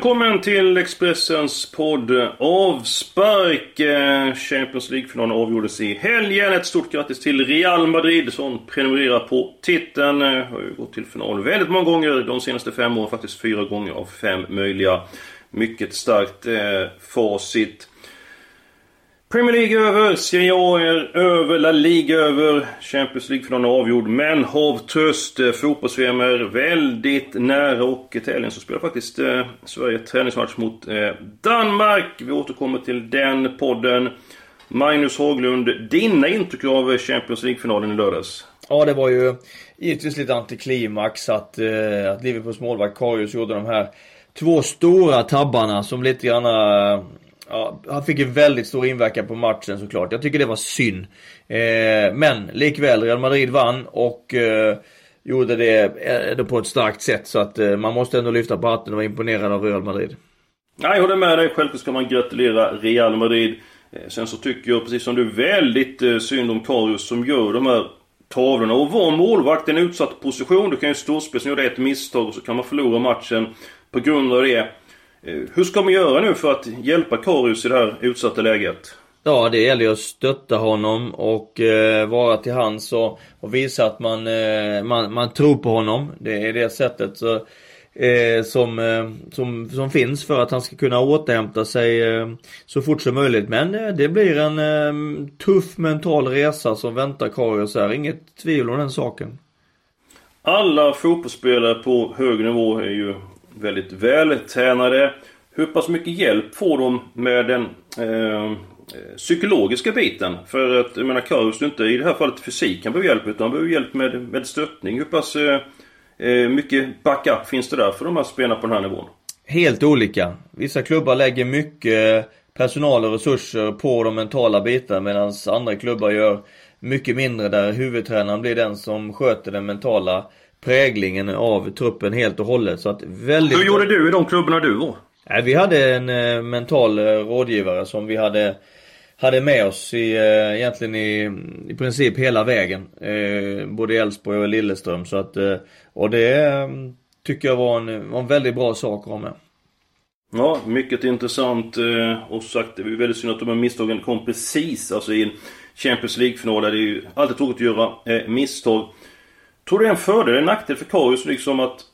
Välkommen till Expressens podd Avspark. Eh, Champions League-finalen avgjordes i helgen. Ett stort grattis till Real Madrid som prenumererar på titeln. Eh, har ju gått till final väldigt många gånger de senaste fem åren. Faktiskt fyra gånger av fem möjliga. Mycket starkt eh, facit. Premier League över, Serie A är över, La Liga över, Champions League-finalen är avgjord. Men hav tröst, eh, fotbolls är väldigt nära och i helgen så spelar faktiskt eh, Sverige träningsmatch mot eh, Danmark. Vi återkommer till den podden. Magnus Haglund, dina intryck av Champions League-finalen i lördags? Ja, det var ju givetvis lite antiklimax att, eh, att Liverpools målvakt Karius gjorde de här två stora tabbarna som lite grann eh, Ja, han fick ju väldigt stor inverkan på matchen såklart. Jag tycker det var synd. Eh, men likväl, Real Madrid vann och eh, gjorde det eh, på ett starkt sätt. Så att eh, man måste ändå lyfta på hatten och vara imponerad av Real Madrid. Nej, jag håller med dig. Självklart ska man gratulera Real Madrid. Eh, Sen så tycker jag, precis som du, väldigt eh, synd om Karius som gör de här tavlorna. Och var målvakt i en utsatt position. Du kan ju storspela som gjorde ett misstag och så kan man förlora matchen på grund av det. Eh, Hur ska man göra nu för att hjälpa Karius i det här utsatta läget? Ja, det gäller ju att stötta honom och eh, vara till hands och, och visa att man, eh, man, man tror på honom. Det är det sättet så, eh, som, eh, som, som finns för att han ska kunna återhämta sig eh, så fort som möjligt. Men det blir en tuff mental resa som väntar Karius här. Inget tvivel om den saken. Alla fotbollsspelare på hög nivå är ju väldigt vältränade. Hur pass mycket hjälp får de med den eh, psykologiska biten? För att, jag menar, Karius inte i det här fallet fysik han behöver hjälp utan han behöver hjälp med, med stöttning. Hur pass eh, eh, mycket backup finns det där för de här spelarna på den här nivån? Helt olika. Vissa klubbar lägger mycket personal och resurser på de mentala bitarna medan andra klubbar gör mycket mindre där huvudtränaren blir den som sköter den mentala präglingen av truppen helt och hållet. Så att väldigt... Hur gjorde du i de klubbarna du var? Vi hade en eh, mental eh, rådgivare som vi hade hade med oss i, eh, egentligen i, i princip hela vägen. Eh, både i Elfsborg och Lilleström. Så att, eh, och det eh, tycker jag var en, var en väldigt bra sak att ha med. Ja, mycket intressant. Och sagt, det är väldigt synd att de här misstagen kom precis alltså i en Champions League-final. Det är ju alltid tråkigt att göra misstag. Tror du det är en fördel eller en nackdel för Karius liksom att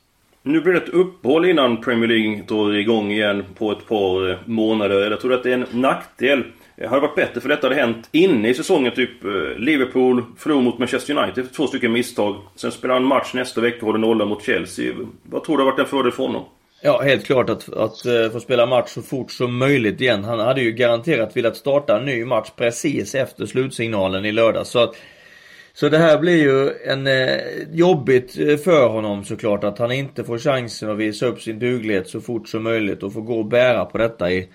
nu blir det ett uppehåll innan Premier League drar igång igen på ett par eh, månader. Eller tror du att det är en nackdel? Eh, hade det varit bättre för detta hade hänt inne i säsongen? Typ eh, Liverpool förlorade mot Manchester United två stycken misstag. Sen spelar han match nästa vecka och håller nolla mot Chelsea. Vad tror du har varit en fördel för honom? Ja, helt klart att, att uh, få spela match så fort som möjligt igen. Han hade ju garanterat velat starta en ny match precis efter slutsignalen i lördag. Så att så det här blir ju en eh, jobbigt eh, för honom såklart att han inte får chansen att visa upp sin duglighet så fort som möjligt och få gå och bära på detta i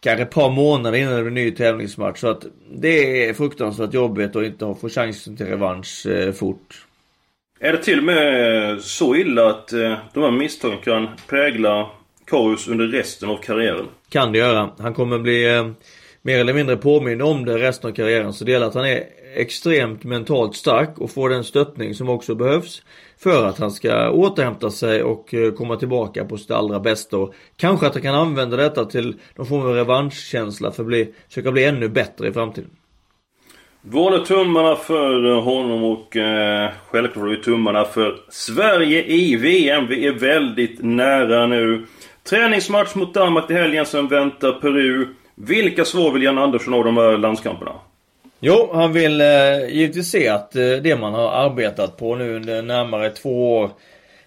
kanske ett par månader innan det blir ny tävlingsmatch. Så att det är fruktansvärt jobbigt att inte få chansen till revansch eh, fort. Är det till och med så illa att eh, de här misstagen kan prägla Karius under resten av karriären? Kan det göra. Han kommer bli eh, mer eller mindre påmind om det resten av karriären. Så det gäller att han är extremt mentalt stark och får den stöttning som också behövs för att han ska återhämta sig och eh, komma tillbaka på sitt allra bästa. Och kanske att han kan använda detta till någon form av revanschkänsla för att bli, försöka bli ännu bättre i framtiden. Vi håller tummarna för eh, honom och eh, självklart håller vi tummarna för Sverige i VM. Vi är väldigt nära nu. Träningsmatch mot Danmark i helgen, sen väntar Peru. Vilka svar vill Jan Andersson ha de här landskamperna? Jo, han vill eh, givetvis se att eh, det man har arbetat på nu under närmare två år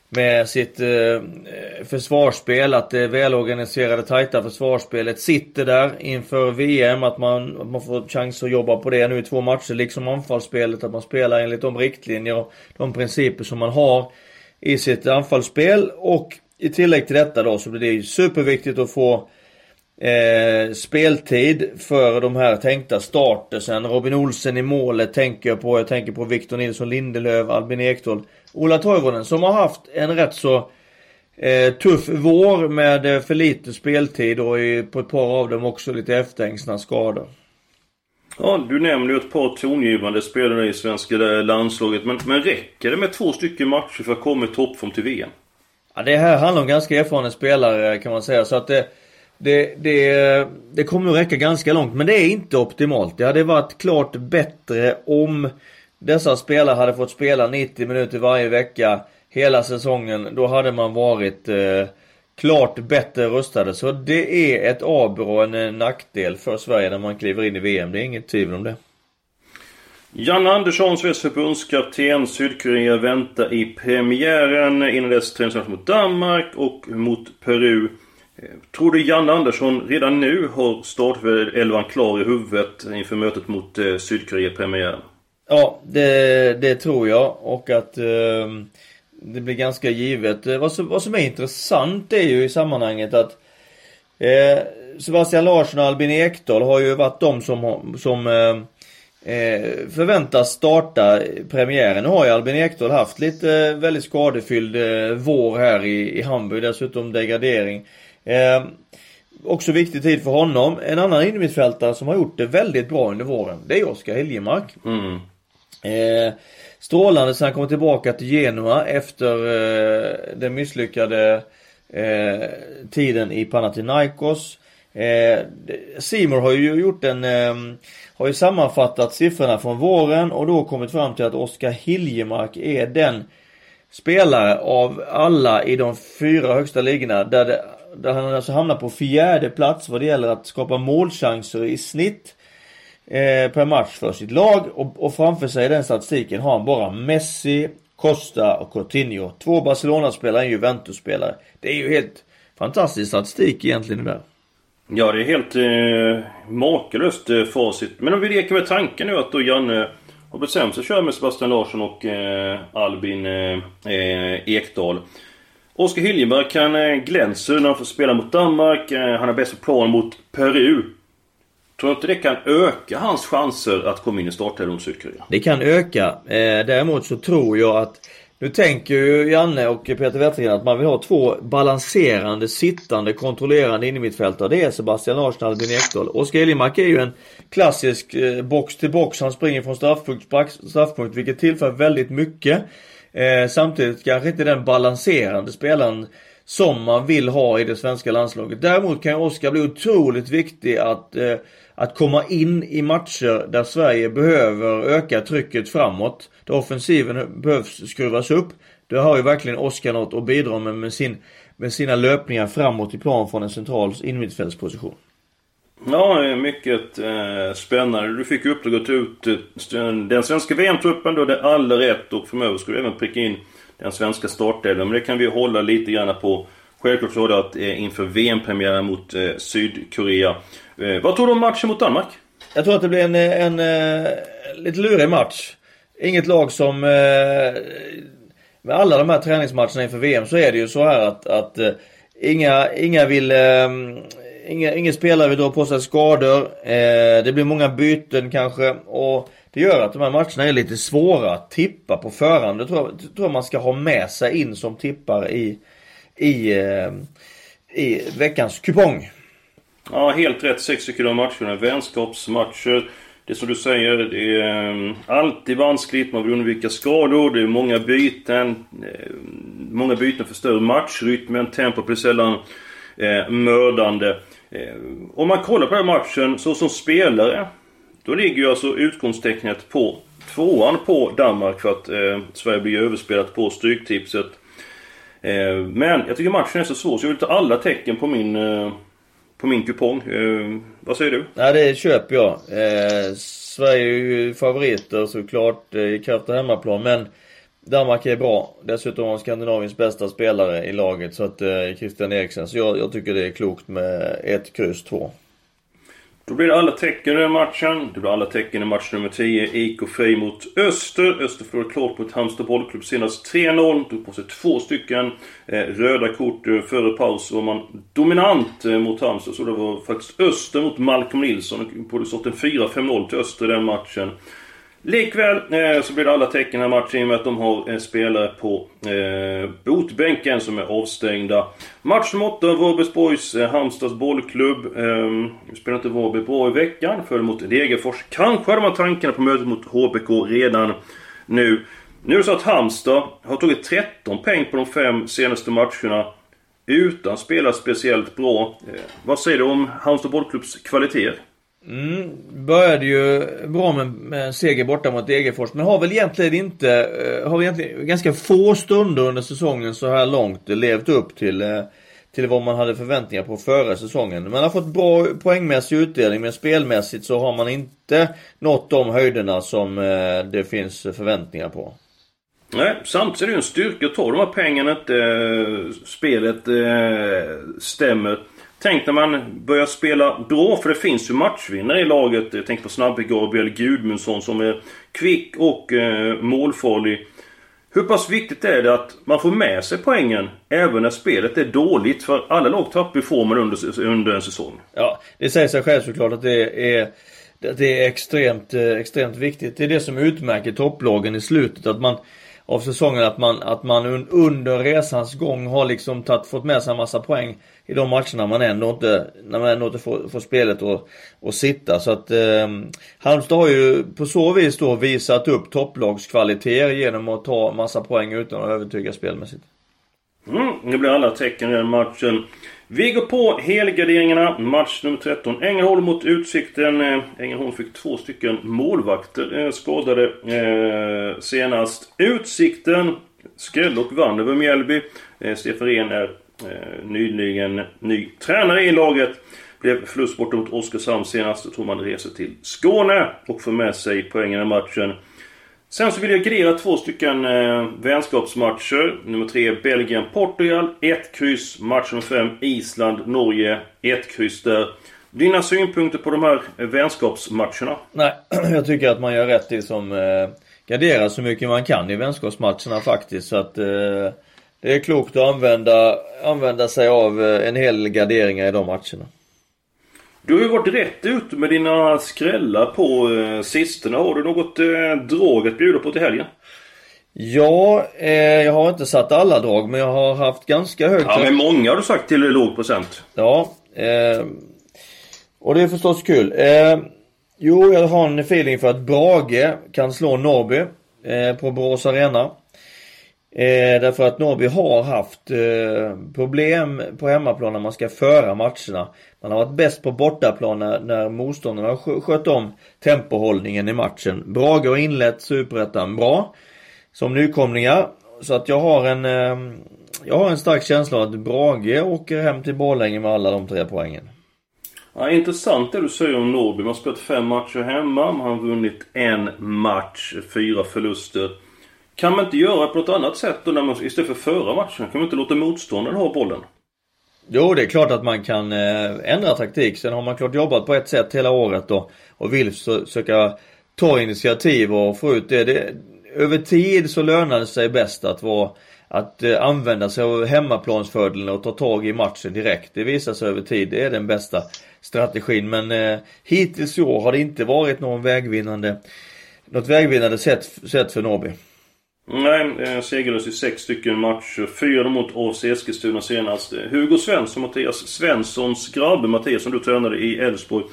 med sitt eh, eh försvarsspel, att det välorganiserade tajta försvarsspelet sitter där inför VM. Att man, att man får chans att jobba på det nu i två matcher. Liksom anfallsspelet, att man spelar enligt de riktlinjer och de principer som man har i sitt anfallsspel. Och i tillägg till detta då så blir det superviktigt att få eh, speltid för de här tänkta startersen. Robin Olsen i målet tänker jag på. Jag tänker på Victor Nilsson Lindelöf, Albin Ekdal, Ola Toivonen som har haft en rätt så eh, tuff vår med eh, för lite speltid och i, på ett par av dem också lite efterhängsna skador. Ja, du nämner ju ett par tongivande spelare i svenska landslaget. Men, men räcker det med två stycken matcher för att komma i toppform till VM? Ja, det här handlar om ganska erfarna spelare kan man säga. Så att det, det, det, det kommer nog räcka ganska långt. Men det är inte optimalt. Det hade varit klart bättre om dessa spelare hade fått spela 90 minuter varje vecka hela säsongen. Då hade man varit eh, klart bättre rustade. Så det är ett aber och en eh, nackdel för Sverige när man kliver in i VM. Det är inget tvivel om det. Janne Andersson, Sveriges förbundskapten. Sydkorea väntar i premiären. Innan dess träningsmatch mot Danmark och mot Peru. Eh, tror du Janne Andersson redan nu har startelvan klar i huvudet inför mötet mot eh, Sydkorea premiären? Ja, det, det, tror jag och att eh, det blir ganska givet. Eh, vad som, vad som är intressant är ju i sammanhanget att eh, Sebastian Larsson och Albin Ekdal har ju varit de som, som eh, eh, förväntas starta premiären. Nu har ju Albin Ekdal haft lite eh, väldigt skadefylld eh, vår här i, i Hamburg. Dessutom degradering. Eh, också viktig tid för honom. En annan innermittfältare som har gjort det väldigt bra under våren. Det är Oskar Hiljemark. Mm. Eh, strålande sen han kommer tillbaka till Genua efter eh, den misslyckade eh, tiden i Panathinaikos. Eh, Simor har ju gjort en eh, har ju sammanfattat siffrorna från våren och då kommit fram till att Oskar Hiljemark är den spelare av alla i de fyra högsta ligorna där, det, där han alltså hamnar på fjärde plats vad det gäller att skapa målchanser i snitt eh, per match för sitt lag och, och framför sig i den statistiken har han bara Messi, Costa och Coutinho. Två Barcelona-spelare, en Juventus-spelare. Det är ju helt fantastisk statistik egentligen där. Ja, det är helt eh, makalöst eh, facit. Men om vi leker med tanken nu att då Janne har bestämt sig att köra med Sebastian Larsson och eh, Albin eh, eh Ekdal. Oskar Hiljemark kan eh, glänsa glänser när han får spela mot Danmark. Eh, han har bäst plan mot Peru. Tror du inte det kan öka hans chanser att komma in i startelvan mot Sydkorea? Det kan öka. Eh, däremot så tror jag att nu tänker ju Janne och Peter Wettergren att man vill ha två balanserande, sittande, kontrollerande innermittfältare. Det är Sebastian Larsson och Albin Ekdal. Oskar Hiljemark är ju en klassisk box till box. Han springer från straffpunkt till straffpunkt vilket tillför väldigt mycket. Eh, samtidigt kanske inte den balanserande spelaren som man vill ha i det svenska landslaget. Däremot kan Oskar bli otroligt viktig att eh, att komma in i matcher där Sverige behöver öka trycket framåt. Där offensiven behövs skruvas upp. Där har ju verkligen Oskar något att bidra med med, sin, med sina löpningar framåt i plan från en central innermittfältsposition. Ja, mycket eh, spännande. Du fick uppdraget att ut eh, den svenska VM-truppen. Då det är alla rätt och framöver ska du även pricka in den svenska startelvan. Men det kan vi hålla lite grann på. Självklart så att eh, inför VM-premiären mot eh, Sydkorea Eh, vad tror du om matchen mot Danmark? Jag tror att det blir en, eh, en, en lite lurig match. Inget lag som... Eh, med alla de här träningsmatcherna inför VM så är det ju så här att, att eh, inga, inga vill... Inga, ingen spelare vill dra på sig skador. Eh, det blir många byten kanske. Och det gör att de här matcherna är lite svåra att tippa på förhand. Det tror jag, tror jag man ska ha med sig in som tippare i, i, eh, i veckans kupong. Ja, helt rätt. 60 kilo matcher. Vänskapsmatcher. Det är som du säger, det är ehm, alltid vanskligt. Man vill undvika skador. Det är många byten. Eh, många byten förstör matchrytmen. Tempot blir sällan eh, mördande. Eh, om man kollar på den matchen så som spelare. Då ligger ju alltså utgångstecknet på tvåan på Danmark för att eh, Sverige blir överspelat på Stryktipset. Eh, men jag tycker matchen är så svår så jag vill ta alla tecken på min eh, på min kupong. Eh, vad säger du? Nej, det köper jag. Eh, Sverige är ju favoriter såklart eh, i kraft av hemmaplan. Men Danmark är bra. Dessutom har Skandinaviens bästa spelare i laget. Så att eh, Christian Eriksen. Så jag, jag tycker det är klokt med ett kryss 2. Då blir det alla tecken i matchen. Det blir alla tecken i match nummer 10. IK Frej mot Öster. Öster förlorade klart mot Halmstad bollklubb senast 3-0. Tog på sig två stycken eh, röda kort eh, före paus. var man dominant eh, mot Halmstad. Så det var faktiskt Öster mot Malcolm Nilsson. Det borde stått en 4-5-0 till Öster i den matchen. Likväl eh, så blir det alla tecken i den här matchen i och med att de har eh, spelare på eh, botbänken som är avstängda. Match nummer 8, Varbergsborgs eh, Halmstads bollklubb. Eh, spelar inte Vårby bra i veckan. Föll mot Degerfors. Kanske hade man tankarna på mötet mot HBK redan nu. Nu är det så att Halmstad har tagit 13 poäng på de fem senaste matcherna. Utan att spela speciellt bra. Eh, vad säger du om Halmstad bollklubbs kvaliteter? Mm, började ju bra med, med en seger borta mot Degerfors men har väl egentligen inte, eh, har egentligen ganska få stunder under säsongen så här långt levt upp till, eh, till vad man hade förväntningar på före säsongen. Man har fått bra poängmässig utdelning men spelmässigt så har man inte nått de höjderna som eh, det finns förväntningar på. Nej, samtidigt är det ju en styrka att ta de här pengarna inte spelet stämmer. Tänk när man börjar spela bra, för det finns ju matchvinnare i laget. Jag tänker på snabbe Gabriel Gudmundsson som är kvick och eh, målfarlig. Hur pass viktigt är det att man får med sig poängen även när spelet är dåligt? För alla lag tappar ju formen under, under en säsong. Ja, det säger sig själv såklart att det är det är extremt, eh, extremt viktigt. Det är det som utmärker topplagen i slutet. Att man av säsongen att man, att man under resans gång har liksom tatt, fått med sig en massa poäng i de matcherna man ändå inte, när man ändå inte får, får spelet att, att sitta. Så att eh, Halmstad har ju på så vis då visat upp topplagskvaliteter genom att ta massa poäng utan att övertyga spelmässigt. Mm, det blir alla tecken i den matchen. Vi går på helgarderingarna. Match nummer 13. Ängelholm mot Utsikten. Eh, Ängelholm fick två stycken målvakter eh, skadade eh, senast. Utsikten skrällde och vann över Mjällby. Eh, Stefan Rehn är eh, nyligen ny tränare i laget. Blev förlust borta mot Oskarshamn senast. Då tror man reser till Skåne och får med sig poängen i matchen. Sen så vill jag grilla två stycken eh, vänskapsmatcher. Nummer tre Belgien-Portugal. 1 kryss. Match nummer 5 Island-Norge. 1 kryss där. Dina synpunkter på de här vänskapsmatcherna? Nej, jag tycker att man gör rätt i som eh, garderar så mycket man kan i vänskapsmatcherna faktiskt. Så att eh, det är klokt att använda, använda sig av eh, en hel garderingar i de matcherna. Du har ju varit rätt ute med dina skrällar på eh, sistone. Har du något eh, drag att bjuda på till helgen? Ja, eh, jag har inte satt alla drag men jag har haft ganska högt... Ja, men många har du sagt till låg procent. Ja, eh, och det är förstås kul. Eh, jo, jag har en feeling för att Brage kan slå Norrby eh, på Borås Arena. Eh, därför att Norrby har haft eh, problem på hemmaplan när man ska föra matcherna. Man har varit bäst på bortaplan när, när motståndarna har skött om tempohållningen i matchen. Brage har inlett Superettan bra som nykomlingar. Så att jag har en eh, jag har en stark känsla av att Brage åker hem till Borlänge med alla de tre poängen. Ja, intressant det du säger om Norrby. Man har spelat fem matcher hemma. Man har vunnit en match, fyra förluster. Kan man inte göra på något annat sätt då när man, istället för förra matchen? Kan man inte låta motståndaren ha bollen? Jo, det är klart att man kan eh, ändra taktik. Sen har man klart jobbat på ett sätt hela året då och vill försöka ta initiativ och få ut det. det över tid så lönar det sig bäst att vara att eh, använda sig av hemmaplansfördelen och ta tag i matchen direkt. Det visar sig över tid. Det är den bästa strategin. Men eh, hittills i år har det inte varit någon vägvinnande, något vägvinnande sätt, sätt för Norrby. Nej, eh, segerlös i sex stycken matcher. Fyra mot AFC Eskilstuna senast. Hugo Svensson, Mattias Svenssons grabbe Mattias som du tränade i Elfsborg.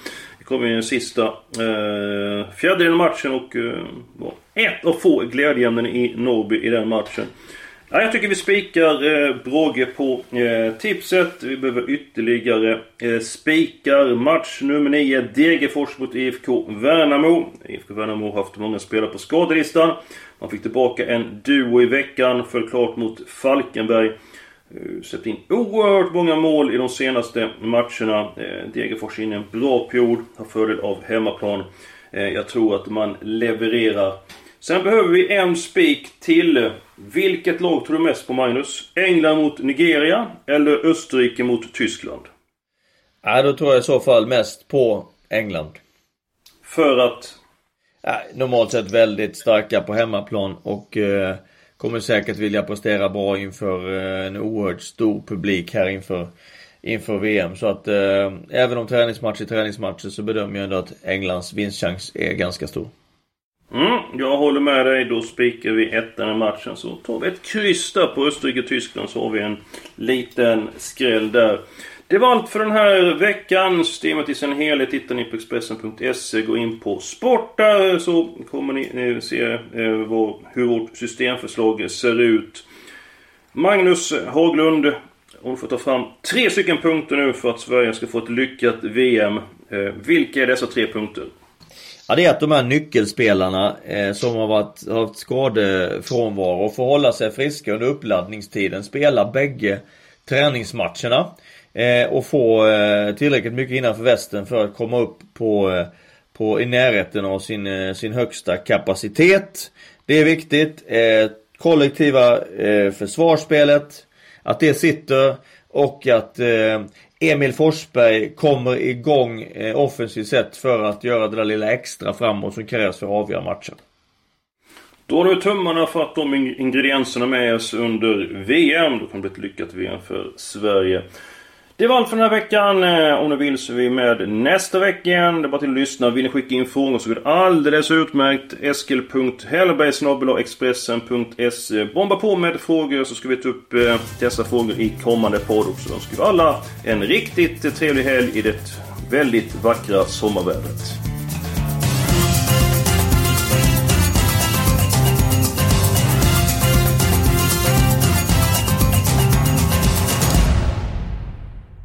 Kom i den sista eh, fjärdedelen av matchen och eh, var ett av få glädjeämnen i Norrby i den matchen. Ja, jag tycker vi spikar eh, Brogge på eh, tipset. Vi behöver ytterligare eh, spikar. Match nummer 9. Degerfors mot IFK Värnamo. IFK Värnamo har haft många spelare på skadelistan. Man fick tillbaka en duo i veckan. Föll klart mot Falkenberg. Uh, släppt in oerhört många mål i de senaste matcherna. Eh, Degerfors in i en bra period. Har fördel av hemmaplan. Eh, jag tror att man levererar Sen behöver vi en spik till. Vilket lag tror du mest på Magnus? England mot Nigeria eller Österrike mot Tyskland? Ja, då tror jag i så fall mest på England. För att? Ja, normalt sett väldigt starka på hemmaplan och eh, kommer säkert vilja prestera bra inför eh, en oerhört stor publik här inför, inför VM. Så att eh, även om träningsmatch är träningsmatcher så bedömer jag ändå att Englands vinstchans är ganska stor. Mm, jag håller med dig. Då spikar vi ettan i matchen. Så tar vi ett kryss där på Österrike-Tyskland så har vi en liten skräll där. Det var allt för den här veckan. Systemet i sin helhet hittar ni på Expressen.se. Gå in på sport där så kommer ni se eh, hur vårt systemförslag ser ut. Magnus Haglund, hon får ta fram tre stycken punkter nu för att Sverige ska få ett lyckat VM. Eh, vilka är dessa tre punkter? Ja det är att de här nyckelspelarna eh, som har varit, haft skadefrånvaro får hålla sig friska under uppladdningstiden. Spela bägge träningsmatcherna. Eh, och få eh, tillräckligt mycket innanför västen för att komma upp på, eh, på i närheten av sin, eh, sin högsta kapacitet. Det är viktigt. Eh, kollektiva eh, försvarsspelet. Att det sitter. Och att eh, Emil Forsberg kommer igång eh, offensivt sett för att göra det där lilla extra framåt som krävs för att avgöra matchen. Då har du tummarna för att de ingredienserna med oss under VM. Då kan det bli ett lyckat VM för Sverige. Det var allt för den här veckan. Eh, om ni vill så är vi med nästa vecka igen. Det är bara till att lyssna. Vill ni skicka in frågor så går det alldeles utmärkt. Eskil.hellberg.expressen.se eh, Bomba på med frågor så ska vi ta upp eh, dessa frågor i kommande podd också. Då önskar vi alla en riktigt trevlig helg i det väldigt vackra sommarvädret.